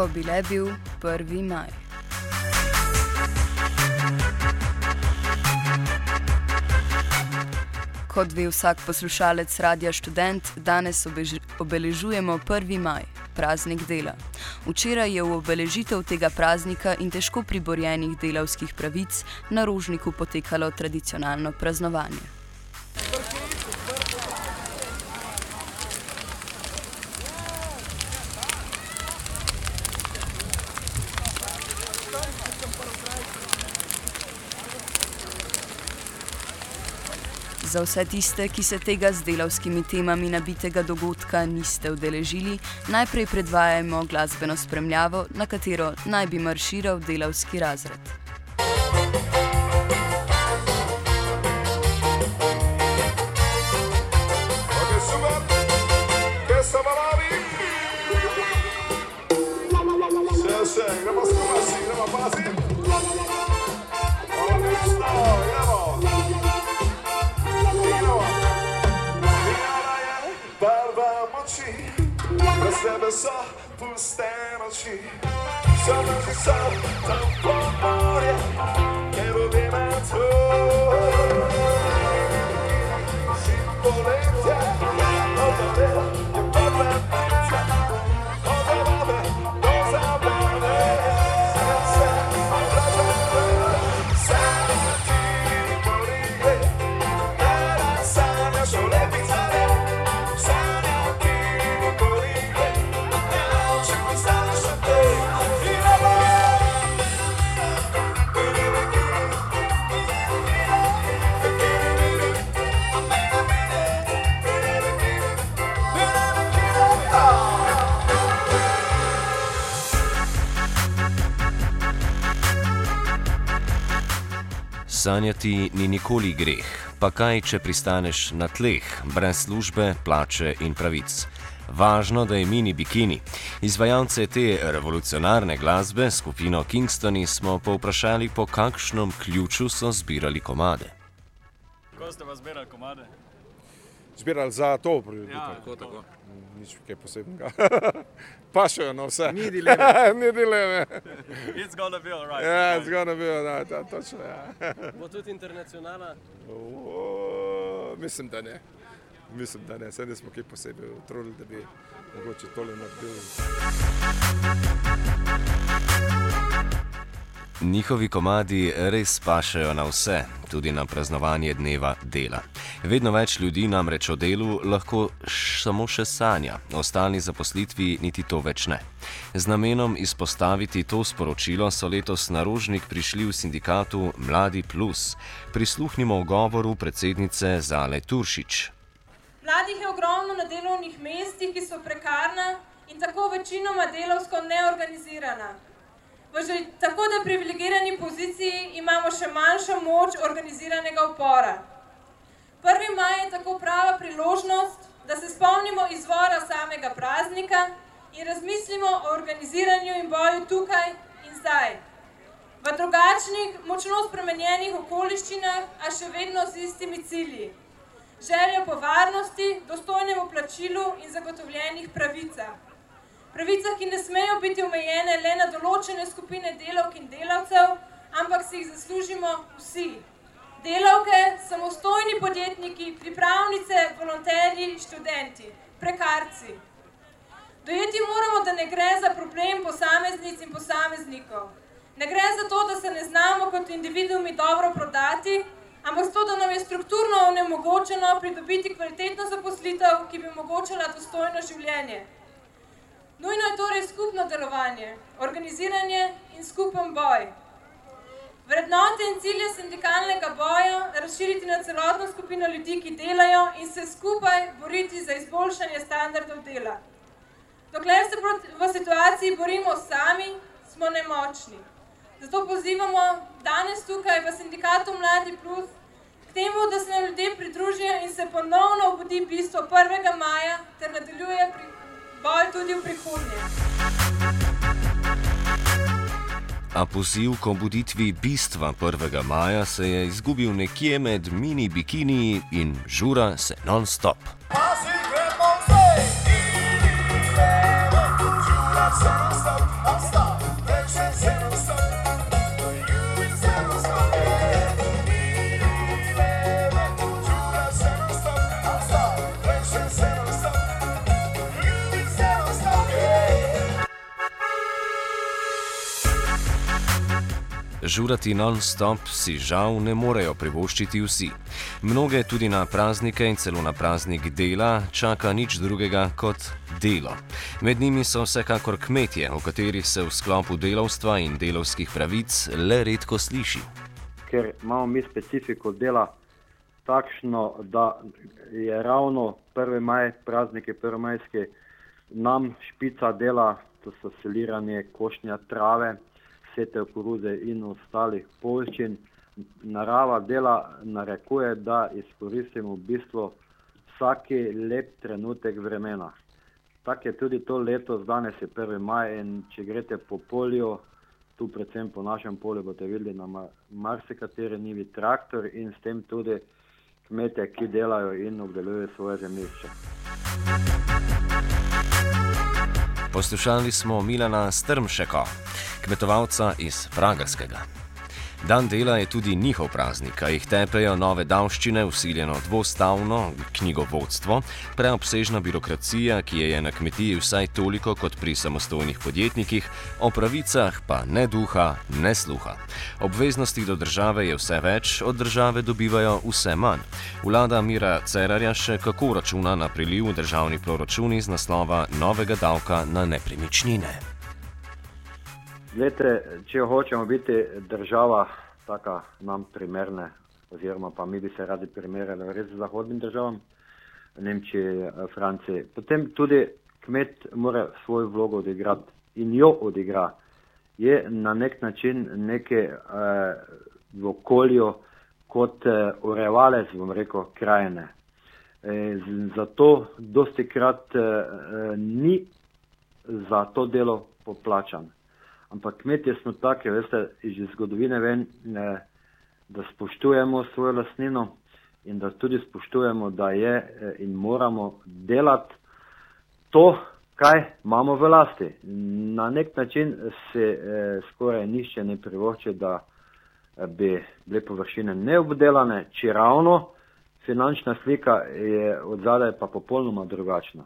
Ko bi le bil 1. maj. Kot ve vsak poslušalec Radia Student, danes obeležujemo 1. maj, praznik dela. Včeraj je v obeležitev tega praznika in težko priborjenih delavskih pravic na Rožniku potekalo tradicionalno praznovanje. Za vse tiste, ki se tega z delavskimi temami nabitega dogodka niste udeležili, najprej predvajamo glasbeno spremljavo, na katero naj bi marširal delavski razred. Sebe so puste noči, samo že so tako morje, ker obima to. Si Sanjati ni nikoli greh, pa kaj, če pristaneš na tleh, brez službe, plače in pravic. Važno, da je mini bikini. Izvajalce te revolucionarne glasbe, skupino Kingstoni, smo povprašali, po kakšnem ključu so zbirali komade. Kako ste vas zbirali komade? Zbirali za to prireditev. Ja, tako, tako. Nič kaj posebnega. Pašajo na vse. Ni dileme. Ni dileme. It's gonna be alright. Ja, it's gonna be alright, ja, točno. Ja. Bo tudi internacionalna? O, mislim, da ne. Mislim, da ne. Saj nismo kaj posebej utrudili, da bi mogoče tole naredili. Njihovi komadi res pašajo na vse, tudi na praznovanje dneva dela. Vedno več ljudi namreč o delu lahko samo še sanja, ostali zaposlitvi niti to več ne. Z namenom izpostaviti to sporočilo so letos na Rožnik prišli v sindikatu Mladi Plus. Prisluhnimo govoru predsednice Zale Turšič. Mladih je ogromno na delovnih mestih, ki so prekarna in tako večinoma delovsko neorganizirana. V že tako da privilegirani poziciji imamo še manjšo moč organiziranega upora. 1. maj je tako prava priložnost, da se spomnimo izvora samega praznika in razmislimo o organiziranju in boju tukaj in zdaj. V drugačnih, močno spremenjenih okoliščinah, a še vedno z istimi cilji. Željo po varnosti, dostojnemu plačilu in zagotovljenih pravicah. Pravice, ki ne smejo biti omejene le na določene skupine delavk in delavcev, ampak si jih zaslužimo vsi. Delavke, samostojni podjetniki, pripravnice, volonterji, študenti, prekarci. Dojeti moramo, da ne gre za problem posameznic in posameznikov. Ne gre za to, da se ne znamo kot individuumi dobro prodati, ampak to, da nam je strukturno onemogočeno pridobiti kvalitetno zaposlitev, ki bi omogočala dostojno življenje. Nujno je torej skupno delovanje, organiziranje in skupen boj. Vrednote in cilje sindikalnega boja razširiti na celotno skupino ljudi, ki delajo in se skupaj boriti za izboljšanje standardov dela. Dokler se v situaciji borimo sami, smo nemočni. Zato pozivamo danes tukaj v sindikatu Mladi Plus k temu, da se nam ljudje pridružijo in se ponovno obudi bistvo 1. maja ter nadaljuje boj tudi v prihodnje. A poziv k obuditvi bistva 1. maja se je izgubil nekje med mini bikini in žura se non-stop. Žurati non-stop si žal ne morejo privoščiti vsi. Mnoge tudi na praznike in celo na praznik dela čaka nič drugega kot delo. Med njimi so vsekakor kmetje, o katerih se v sklopu delavstva in delovskih pravic le redko sliši. ker imamo mi specifiko dela takšno, da je ravno 1. maj, prazniki 1. majski, nam špica dela, to so seliranje košnja trave, setev koruze in ostalih polščin. Narava dela narekuje, da izkoristimo v bistvu vsaki lep trenutek vremena. Tako je tudi to letos, danes je 1. maj in če greste po polju, tu predvsem po našem polju boste videli na ma- marsikateri nivi traktor in s tem tudi kmete, ki delajo in obdelujejo svoje zemljišče. Poslušali smo Milana Strmšeka, kmetovalca iz Pragerskega. Dan dela je tudi njihov praznik, a jih tepejo nove davščine, usiljeno dvostavno knjigovodstvo, preobsežna birokracija, ki je na kmetiji vsaj toliko kot pri samostojnih podjetnikih, o pravicah pa ne duha, ne sluha. Obveznosti do države je vse več, od države dobivajo vse manj. Vlada Mira Cerarja še kako računa na priliv v državni proračun iz naslova novega davka na nepremičnine. Glede, če hočemo biti država, taka nam primerne, oziroma pa mi bi se radi primerjali res z zahodnim državam, Nemčiji, eh, Franciji, potem tudi kmet mora svojo vlogo odigrati in jo odigra. Je na nek način neke eh, v okolju kot eh, urevalec, bom rekel, krajine. E, z- zato dosti krat eh, eh, ni za to delo poplačan. Ampak kmetje smo taki, veste, iz zgodovine vem, eh, da spoštujemo svojo lasnino in da tudi spoštujemo, da je eh, in moramo delati to, kaj imamo v lasti. Na nek način se eh, skoraj nišče ne privošči, da eh, bi bile površine neobdelane, če ravno finančna slika je od zadaj pa popolnoma drugačna.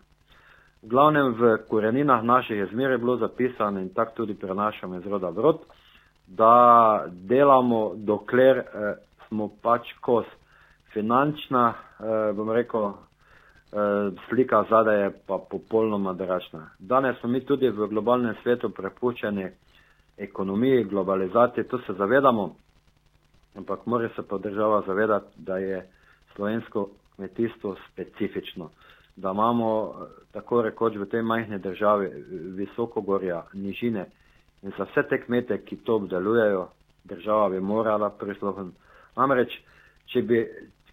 V glavnem v koreninah naših je zmeraj bilo zapisano in tako tudi prenašamo iz roda v rod, da delamo, dokler eh, smo pač kos. Finančna, eh, bom rekel, eh, slika zadaj je pa popolnoma drugačna. Danes smo mi tudi v globalnem svetu prepuščeni ekonomiji, globalizaciji, to se zavedamo, ampak mora se pa država zavedati, da je slovensko kmetijstvo specifično da imamo eh, tako rekoč v tej majhni državi eh, visokogorja, nižine in za vse te kmete, ki to obdelujejo, država bi morala prisluhniti. Namreč, če bi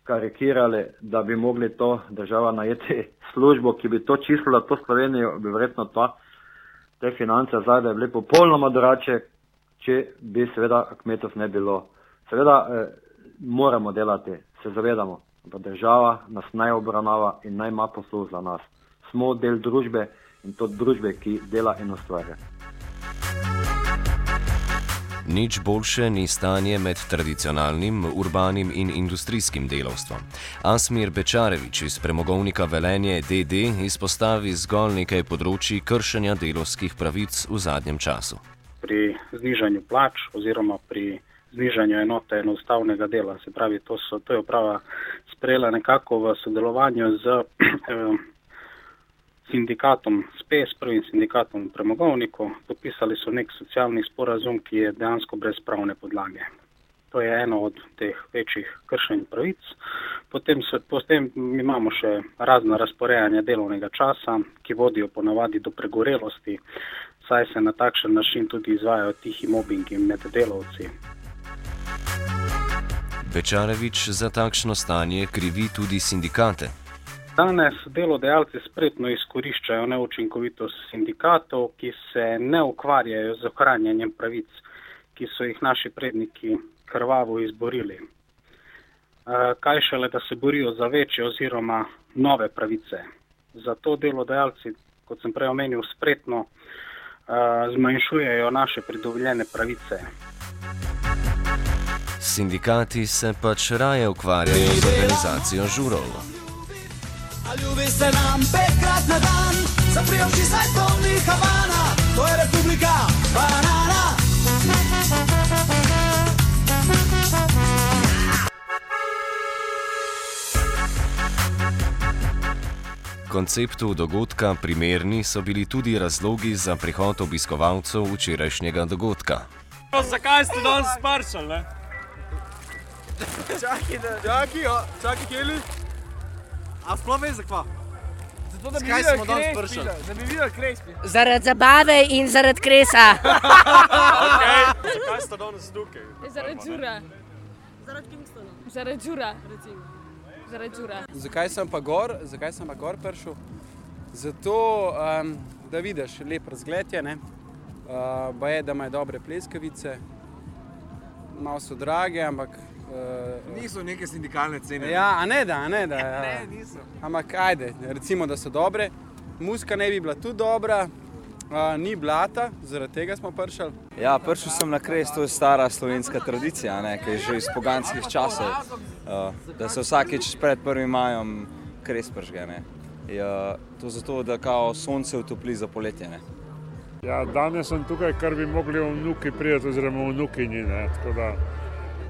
karikirali, da bi mogli to država najeti službo, ki bi to čistila, to Slovenijo, bi verjetno ta, te finance zadaj bile popolnoma drugače, če bi seveda kmetov ne bilo. Seveda eh, moramo delati, se zavedamo, da država nas naj obravnava in naj ima posluh za nas. Smo del družbe in to družbe, ki dela in ustvarja. Nič boljše ni stanje med tradicionalnim, urbanim in industrijskim delovstvom. Asmir Bečarevič iz premogovnika Velenje DD izpostavi zgolj nekaj področji kršenja delovskih pravic v zadnjem času. pri znižanju plač oziroma pri znižanju enote enostavnega dela. Se pravi, to, so, to je uprava sprejela nekako v sodelovanju z eh, sindikatom SPES, prvim sindikatom premogovnikov. Podpisali so nek socialni sporazum, ki je dejansko brez pravne podlage. To je eno od teh večjih kršenj pravic. Potem, se, potem imamo še razna razporejanja delovnega časa, ki vodijo ponavadi do pregorelosti, saj se na takšen način tudi izvajajo tihi mobbingi med delavci. Bečarevič za takšno stanje krivi tudi sindikate. Danes delodajalci spretno izkoriščajo neučinkovitost sindikatov, ki se ne ukvarjajo z ohranjanjem pravic, ki so jih naši predniki krvavo izborili. Kaj šele, da se borijo za večje oziroma nove pravice. Zato delodajalci, kot sem prej omenil, spretno zmanjšujejo naše pridobljene pravice. Sindikati se pač raje ukvarjajo z organizacijo žurov. A ljubi se nam petkrat na dan, zaprijo oči saj polni Havana, to je Republika Banana. Konceptu dogodka primerni so bili tudi razlogi za prihod obiskovalcev včerajšnjega dogodka. Zakaj ste danes spršali, ne? Čakaj, da. Čakaj, jo, čakaj, Keli. A sploh veš zakva? Zato, da bi smo danes krespi, da- Da bi videli krespi. Zaradi zabave in zaradi kresa. Okej, zakaj ste danes tukaj? Zaradi žura. Zaradi Kingstona. Zaradi žura. Zaradi žura. Zakaj sem pa gor, zakaj sem pa gor prišel? Zato, um, da vidiš lep razgled je, ne? Uh, ba je, da imajo dobre pleskavice, malo so drage, ampak. Uh, Niso neke sindikalne cene. Ja, a ne da, a ne da. Ja. Ne, niso. Ampak ajde, recimo, da so dobre. Muska ne bi bila tudi dobra, uh, ni blata, zaradi tega smo prišli. Ja, prišel sem na kres, to je stara slovenska tradicija, ne, ki je že iz poganskih časov, uh, da se vsakeč pred 1. majem kres pržge. Ne. Je, to zato, da kao sonce utopli za poletje. Ne. Ja, danes sem tukaj, ker bi mogli vnuki priti, oziroma vnukinji. Ne, tako da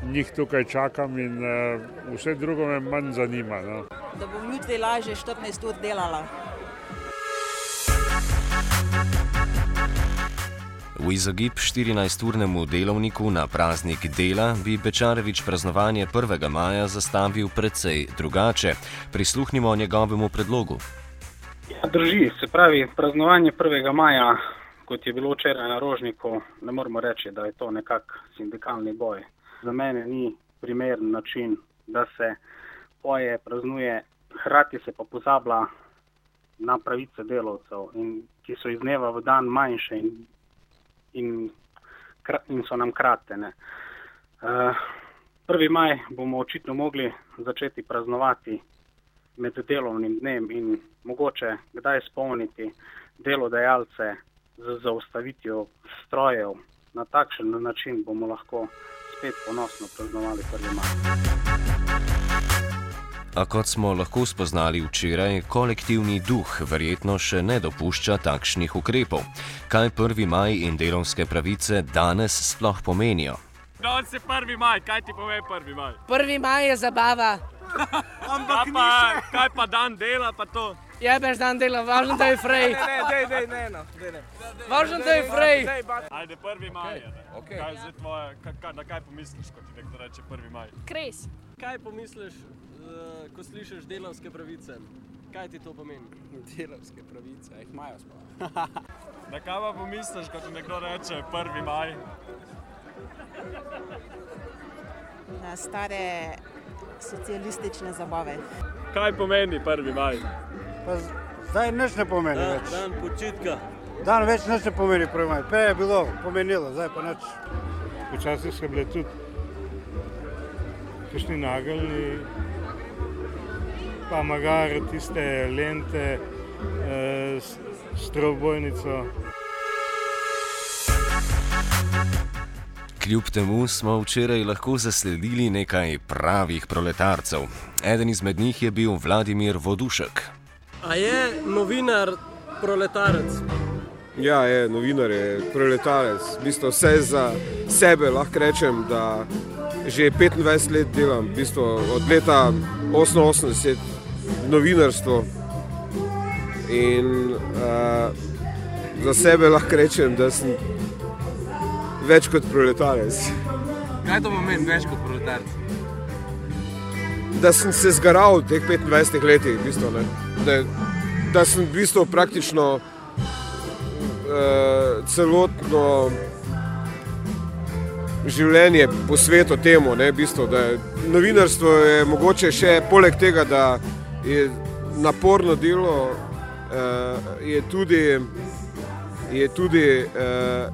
njih tukaj čakam in uh, vse drugo me manj zanima. No. da bom jutri lažje 14 ur delala. V izogib 14-urnemu delovniku na praznik dela bi Bečarevič praznovanje 1. maja zastavil precej drugače. Prisluhnimo njegovemu predlogu. Ja, drži, se pravi, praznovanje 1. maja, kot je bilo včeraj na Rožniku, ne moremo reči, da je to nekak sindikalni boj. Za mene ni primeren način, da se poje, praznuje, hkrati se pa pozablja na pravice delavcev, in, ki so iz dneva v dan manjše in, in, in so nam kratene. Uh, 1. maj bomo očitno mogli začeti praznovati med delovnim dnem in mogoče kdaj spomniti delodajalce z zaustavitvijo strojev. Na takšen način bomo lahko spet ponosno praznovali 1. maj. A kot smo lahko spoznali včeraj, kolektivni duh verjetno še ne dopušča takšnih ukrepov. Kaj 1. maj in delovske pravice danes sploh pomenijo? Danes je 1. maj, kaj ti pove 1. maj? 1. maj je zabava. Ampak pa, kaj pa dan dela, pa to? Jebeš dan dela, važno, da je frej. Ne, ne, dej, dej, ne, no, dej, ne. Važno, da je frej. Ajde, 1. maj je. ne. Kaj, zdaj tvoje, kaj, na kaj pomisliš, ko ti nekdo reče 1. maj? Kres. Kaj pomisliš, uh, ko slišiš delovske pravice? Kaj ti to pomeni? Delovske pravice, jih imajo sploh. Na kaj pa pomisliš, ko ti nekdo reče 1. maj? Na stare socialistične zabave. Kaj pomeni 1. maj? Pa zdaj nič ne pomeni Dan- več. dan počitka. Dan več nič ne pomeni, prvi Prej je bilo pomenilo, zdaj pa nič. Včasih so bile tudi kakšni nageljni, pa magar tiste lente eh, s, s trobojnico. Kljub temu smo včeraj lahko zasledili nekaj pravih proletarcev. Eden izmed njih je bil Vladimir Vodušek. A je novinar proletarec? Ja, je novinar, je proletarec. V bistvu vse za sebe lahko rečem, da že 25 let delam, v bistvu od leta 88 novinarstvo. In uh, za sebe lahko rečem, da sem več kot proletarec. Kaj to pomeni več kot proletarec? Da sem se zgaral v teh 25 letih, v bistvu, ne. Da, da sem v bistvu praktično uh, celotno življenje posvetil temu. Ne, v bistvu, novinarstvo je mogoče še poleg tega, da je naporno delo, uh, je tudi, je tudi uh,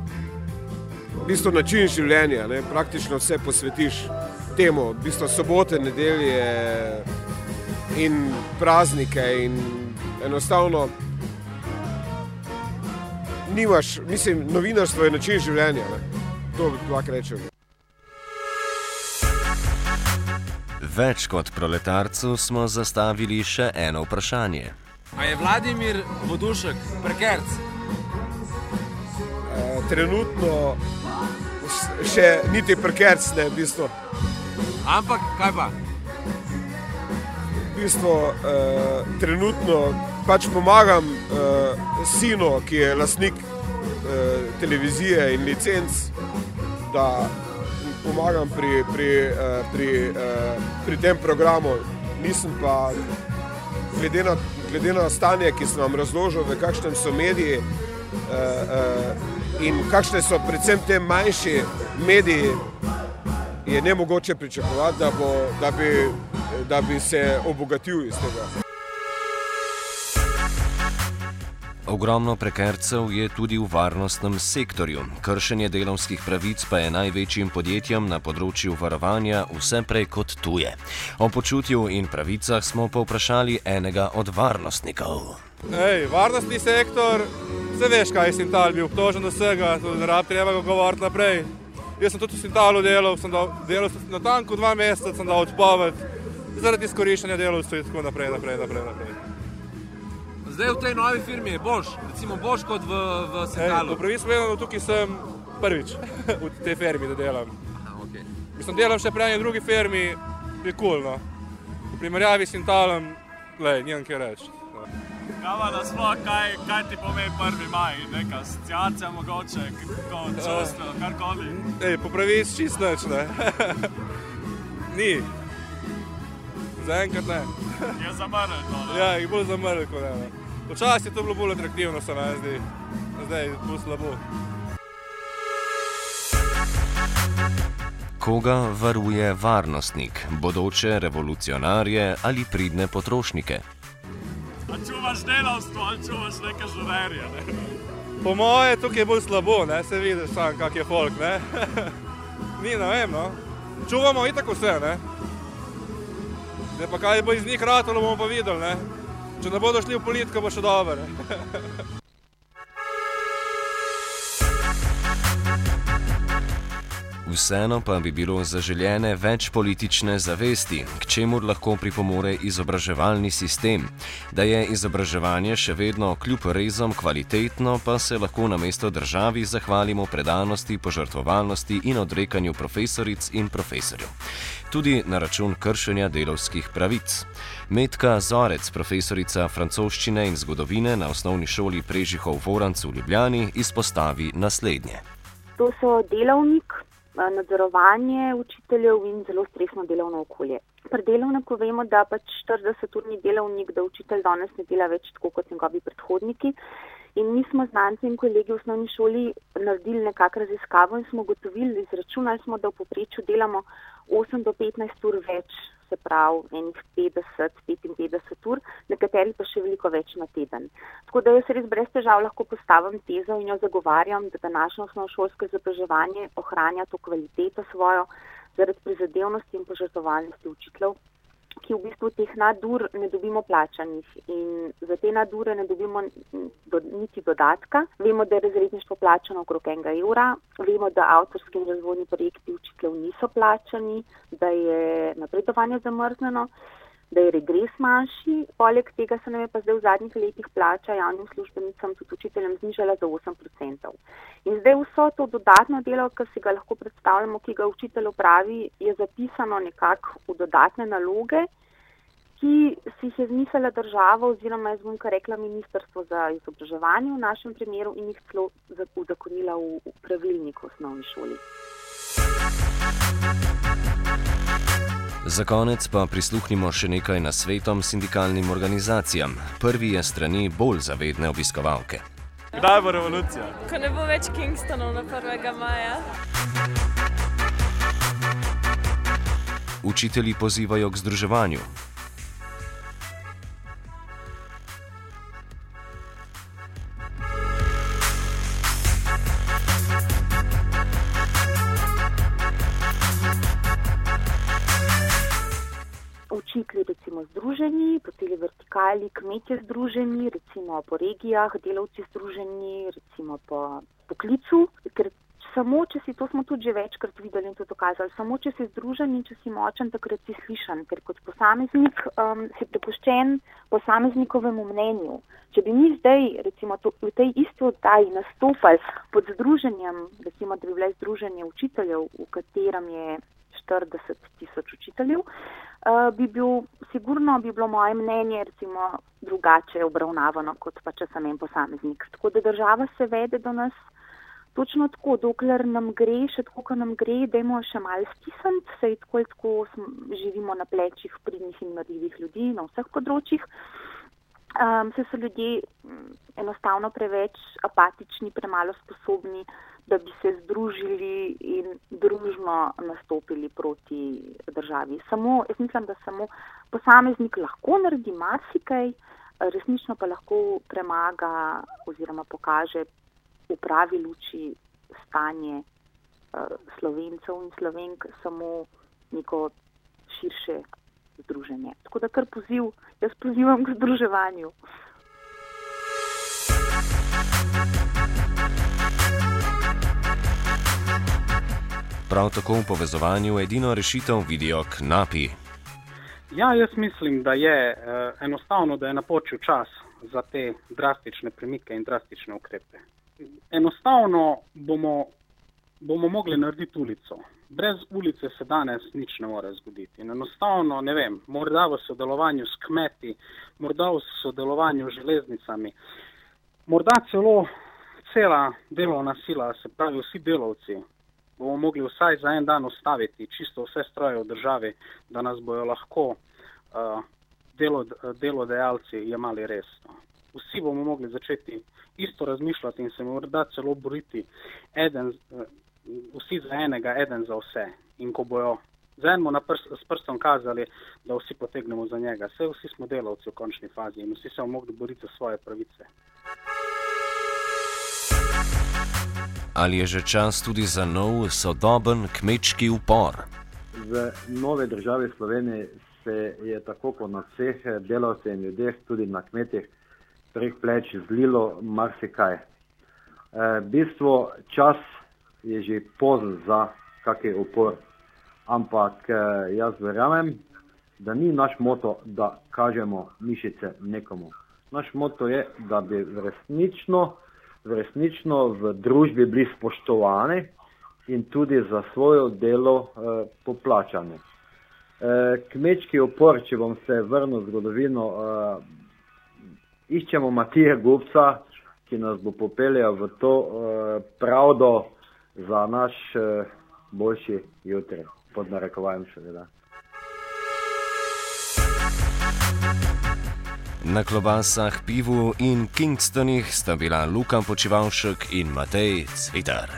v bistvu način življenja. Ne, praktično vse posvetiš temu, v bistvu sobote, nedelje in praznike in enostavno nimaš, mislim, novinarstvo je način življenja. Ne. To lahko rečem. Več kot proletarcu smo zastavili še eno vprašanje. A je Vladimir Vodušek prekerc? E, trenutno še niti prekerc ne, v bistvu. Ampak kaj pa? Bistvu eh, trenutno pač pomagam eh, sinu, ki je lastnik eh, televizije in licenc, da pomagam pri, pri, eh, pri, eh, pri tem programu. Nisem pa, glede na, glede na stanje, ki sem vam razložil, v kakšnem so mediji eh, eh, in kakšne so predvsem te manjši mediji, je ne mogoče pričakovati, da, bo, da, bi, da bi se obogatil iz tega. Ogromno prekercev je tudi v varnostnem sektorju. Kršenje delovskih pravic pa je največjim podjetjem na področju varovanja vse prej kot tuje. O počutju in pravicah smo povprašali enega od varnostnikov. Ej, varnostni sektor, vse veš, kaj je Sintal bil obtožen do vsega, tudi ne rab treba govoriti naprej. Jaz sem tudi v Sintalu delal, sem dal, delal sem na tanku dva meseca, sem dal odpoved zaradi izkoriščanja delavcev in tako naprej, naprej, naprej. naprej. Zdaj v tej novi firmi je boš, recimo boš kot v, v Ej, Sekalu. po pravici povedano, tukaj sem prvič v tej firmi, da delam. okay. Mislim, delam še pri eni drugi firmi, je kul, cool, no. V primerjavi s Sintalom, glej, nimam kaj reči. Kava da smo, kaj, kaj ti pomeni 1. maj, neka asociacija mogoče, kako čustveno, karkoli. Ej, po pravici čist nič, ne. Ni. Zaenkrat ne. Je zamrl to, ne? Ja, je bolj zamrl kot ne. Včasih je to bilo bolj atraktivno, se meni zdi. Zdaj je bolj slabo. Koga varuje varnostnik, bodoče revolucionarje ali pridne potrošnike? A čuvaš delavstvo, ali čuvaš neke žurerje, ne? Po moje tukaj je bolj slabo, ne, se vidiš sam, kak je folk, ne. Ni, ne vem, no. Čuvamo itak vse, ne. Zdaj pa kaj bo iz njih ratalo, bomo pa videli, ne. Če ne bodo šli v politiko, bo še dobro. Vseeno pa bi bilo zaželjene več politične zavesti, k čemur lahko pripomore izobraževalni sistem. Da je izobraževanje še vedno kljub rezom kvalitetno, pa se lahko na mesto državi zahvalimo predanosti, požrtvovalnosti in odrekanju profesoric in profesorjev. Tudi na račun kršenja delovskih pravic. Metka Zorec, profesorica francoščine in zgodovine na osnovni šoli Prežihov Voranc v Ljubljani, izpostavi naslednje. To so delovnik, nadzorovanje učiteljev in zelo stresno delovno okolje. Pri delovniku vemo, da pač 40-urni delovnik, da učitelj danes ne dela več tako kot njegovi predhodniki. In mi smo znanci in kolegi v osnovni šoli naredili nekakšno raziskavo in smo ugotovili, izračunali smo, da v poprečju delamo 8 do 15 ur več, se pravi enih 50-55 ur, nekateri pa še veliko več na teden. Tako da jaz res brez težav lahko postavim tezo in jo zagovarjam, da današnje osnovnošolsko izobraževanje ohranja to kvaliteto svojo zaradi prizadevnosti in požrtovalnosti učiteljev. ki v bistvu teh nadur ne dobimo plačanih in za te nadure ne dobimo do, niti dodatka. Vemo, da je razredništvo plačano okrog enega evra, vemo, da avtorski in razvojni projekti učiteljev niso plačani, da je napredovanje zamrznjeno, da je regres manjši. Poleg tega se nam je pa zdaj v zadnjih letih plača javnim službenicam, tudi učiteljem, znižala za 8%. In zdaj vso to dodatno delo, ki si ga lahko predstavljamo, ki ga učitelj opravi, je zapisano nekako v dodatne naloge, ki si jih je zmislila država oziroma jaz bom kar rekla Ministrstvo za izobraževanje v našem primeru in jih celo za- uzakonila v, v pravilnik v osnovni šoli. Za konec pa prisluhnimo še nekaj nasvetom sindikalnim organizacijam. Prvi je strani bolj zavedne obiskovalke. Kdaj bo revolucija? Ko ne bo več Kingstonov na 1. maja. Učitelji pozivajo k združevanju. Vertikali, kmetje združeni, recimo po regijah, delavci združeni, recimo po poklicu, ker samo, če si, to smo tudi že večkrat videli in to dokazali, samo če si združen in če si močen, takrat si slišan, ker kot posameznik um, si prepuščen posameznikovemu mnenju. Če bi mi zdaj, recimo to, v tej isti oddaji nastopali pod združenjem, recimo da bi bile združenje učiteljev, v katerem je 40 tisoč učiteljev, uh, bi bil, sigurno bi bilo moje mnenje recimo drugače obravnavano, kot pa če sem en posameznik. Tako da država se vede do nas točno tako, dokler nam gre, še tako, kot nam gre, dajmo še malo stisniti, sej tako ali tako živimo na plečih pridnih in marljivih ljudi na vseh področjih. Um, se so ljudje mm, enostavno preveč apatični, premalo sposobni, da bi se združili in družno nastopili proti državi. Samo, jaz mislim, da samo posameznik lahko naredi marsikaj, resnično pa lahko premaga oziroma pokaže v pravi luči stanje uh, slovencev in slovenk samo neko širše združenje. Tako da kar poziv, jaz pozivam k združevanju. Prav tako v povezovanju edino rešitev vidijo knapi. Ja, jaz mislim, da je eh, enostavno, da je napočil čas za te drastične premike in drastične ukrepe. Enostavno bomo, bomo mogli narediti ulico. Brez ulice se danes nič ne more zgoditi. In enostavno, ne vem, morda v sodelovanju s kmeti, morda v sodelovanju z železnicami, morda celo cela delovna sila, se pravi vsi delavci, bomo mogli vsaj za en dan ustaviti čisto vse stroje v državi, da nas bojo lahko uh, delo, delodajalci jemali resno. Vsi bomo mogli začeti isto razmišljati in se morda celo boriti, eden, uh, vsi za enega, eden za vse. In ko bojo z enim prs, s prstom kazali, da vsi potegnemo za njega, vse vsi smo delavci v končni fazi in vsi se bomo mogli boriti za svoje pravice. Ali je že čas tudi za nov sodoben kmečki upor? V nove državi Slovenije se je tako kot na vseh delavcev in ljudeh, tudi na kmetih, prek pleč zlilo marsikaj. E, v bistvu čas je že pozen za kakšen upor, ampak e, jaz verjamem, da ni naš moto, da kažemo mišice nekomu. Naš moto je, da bi resnično, resnično v družbi bili spoštovani in tudi za svoje delo eh, poplačani. Eh, kmečki upor, če bom se vrnil v zgodovino, eh, iščemo Matija Gupca, ki nas bo popeljal v to eh, pravdo za naš eh, boljši jutri, pod narekovajem seveda. Na klobasah, pivu in Kingstonih sta bila Luka Počivalšek in Matej Cvitar.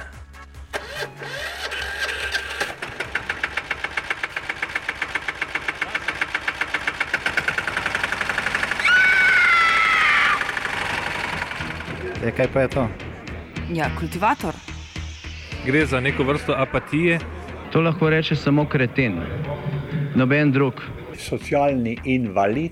E, kaj pa je to? Ja, kultivator. Gre za neko vrsto apatije. To lahko reče samo kreten, noben drug. socialni invalid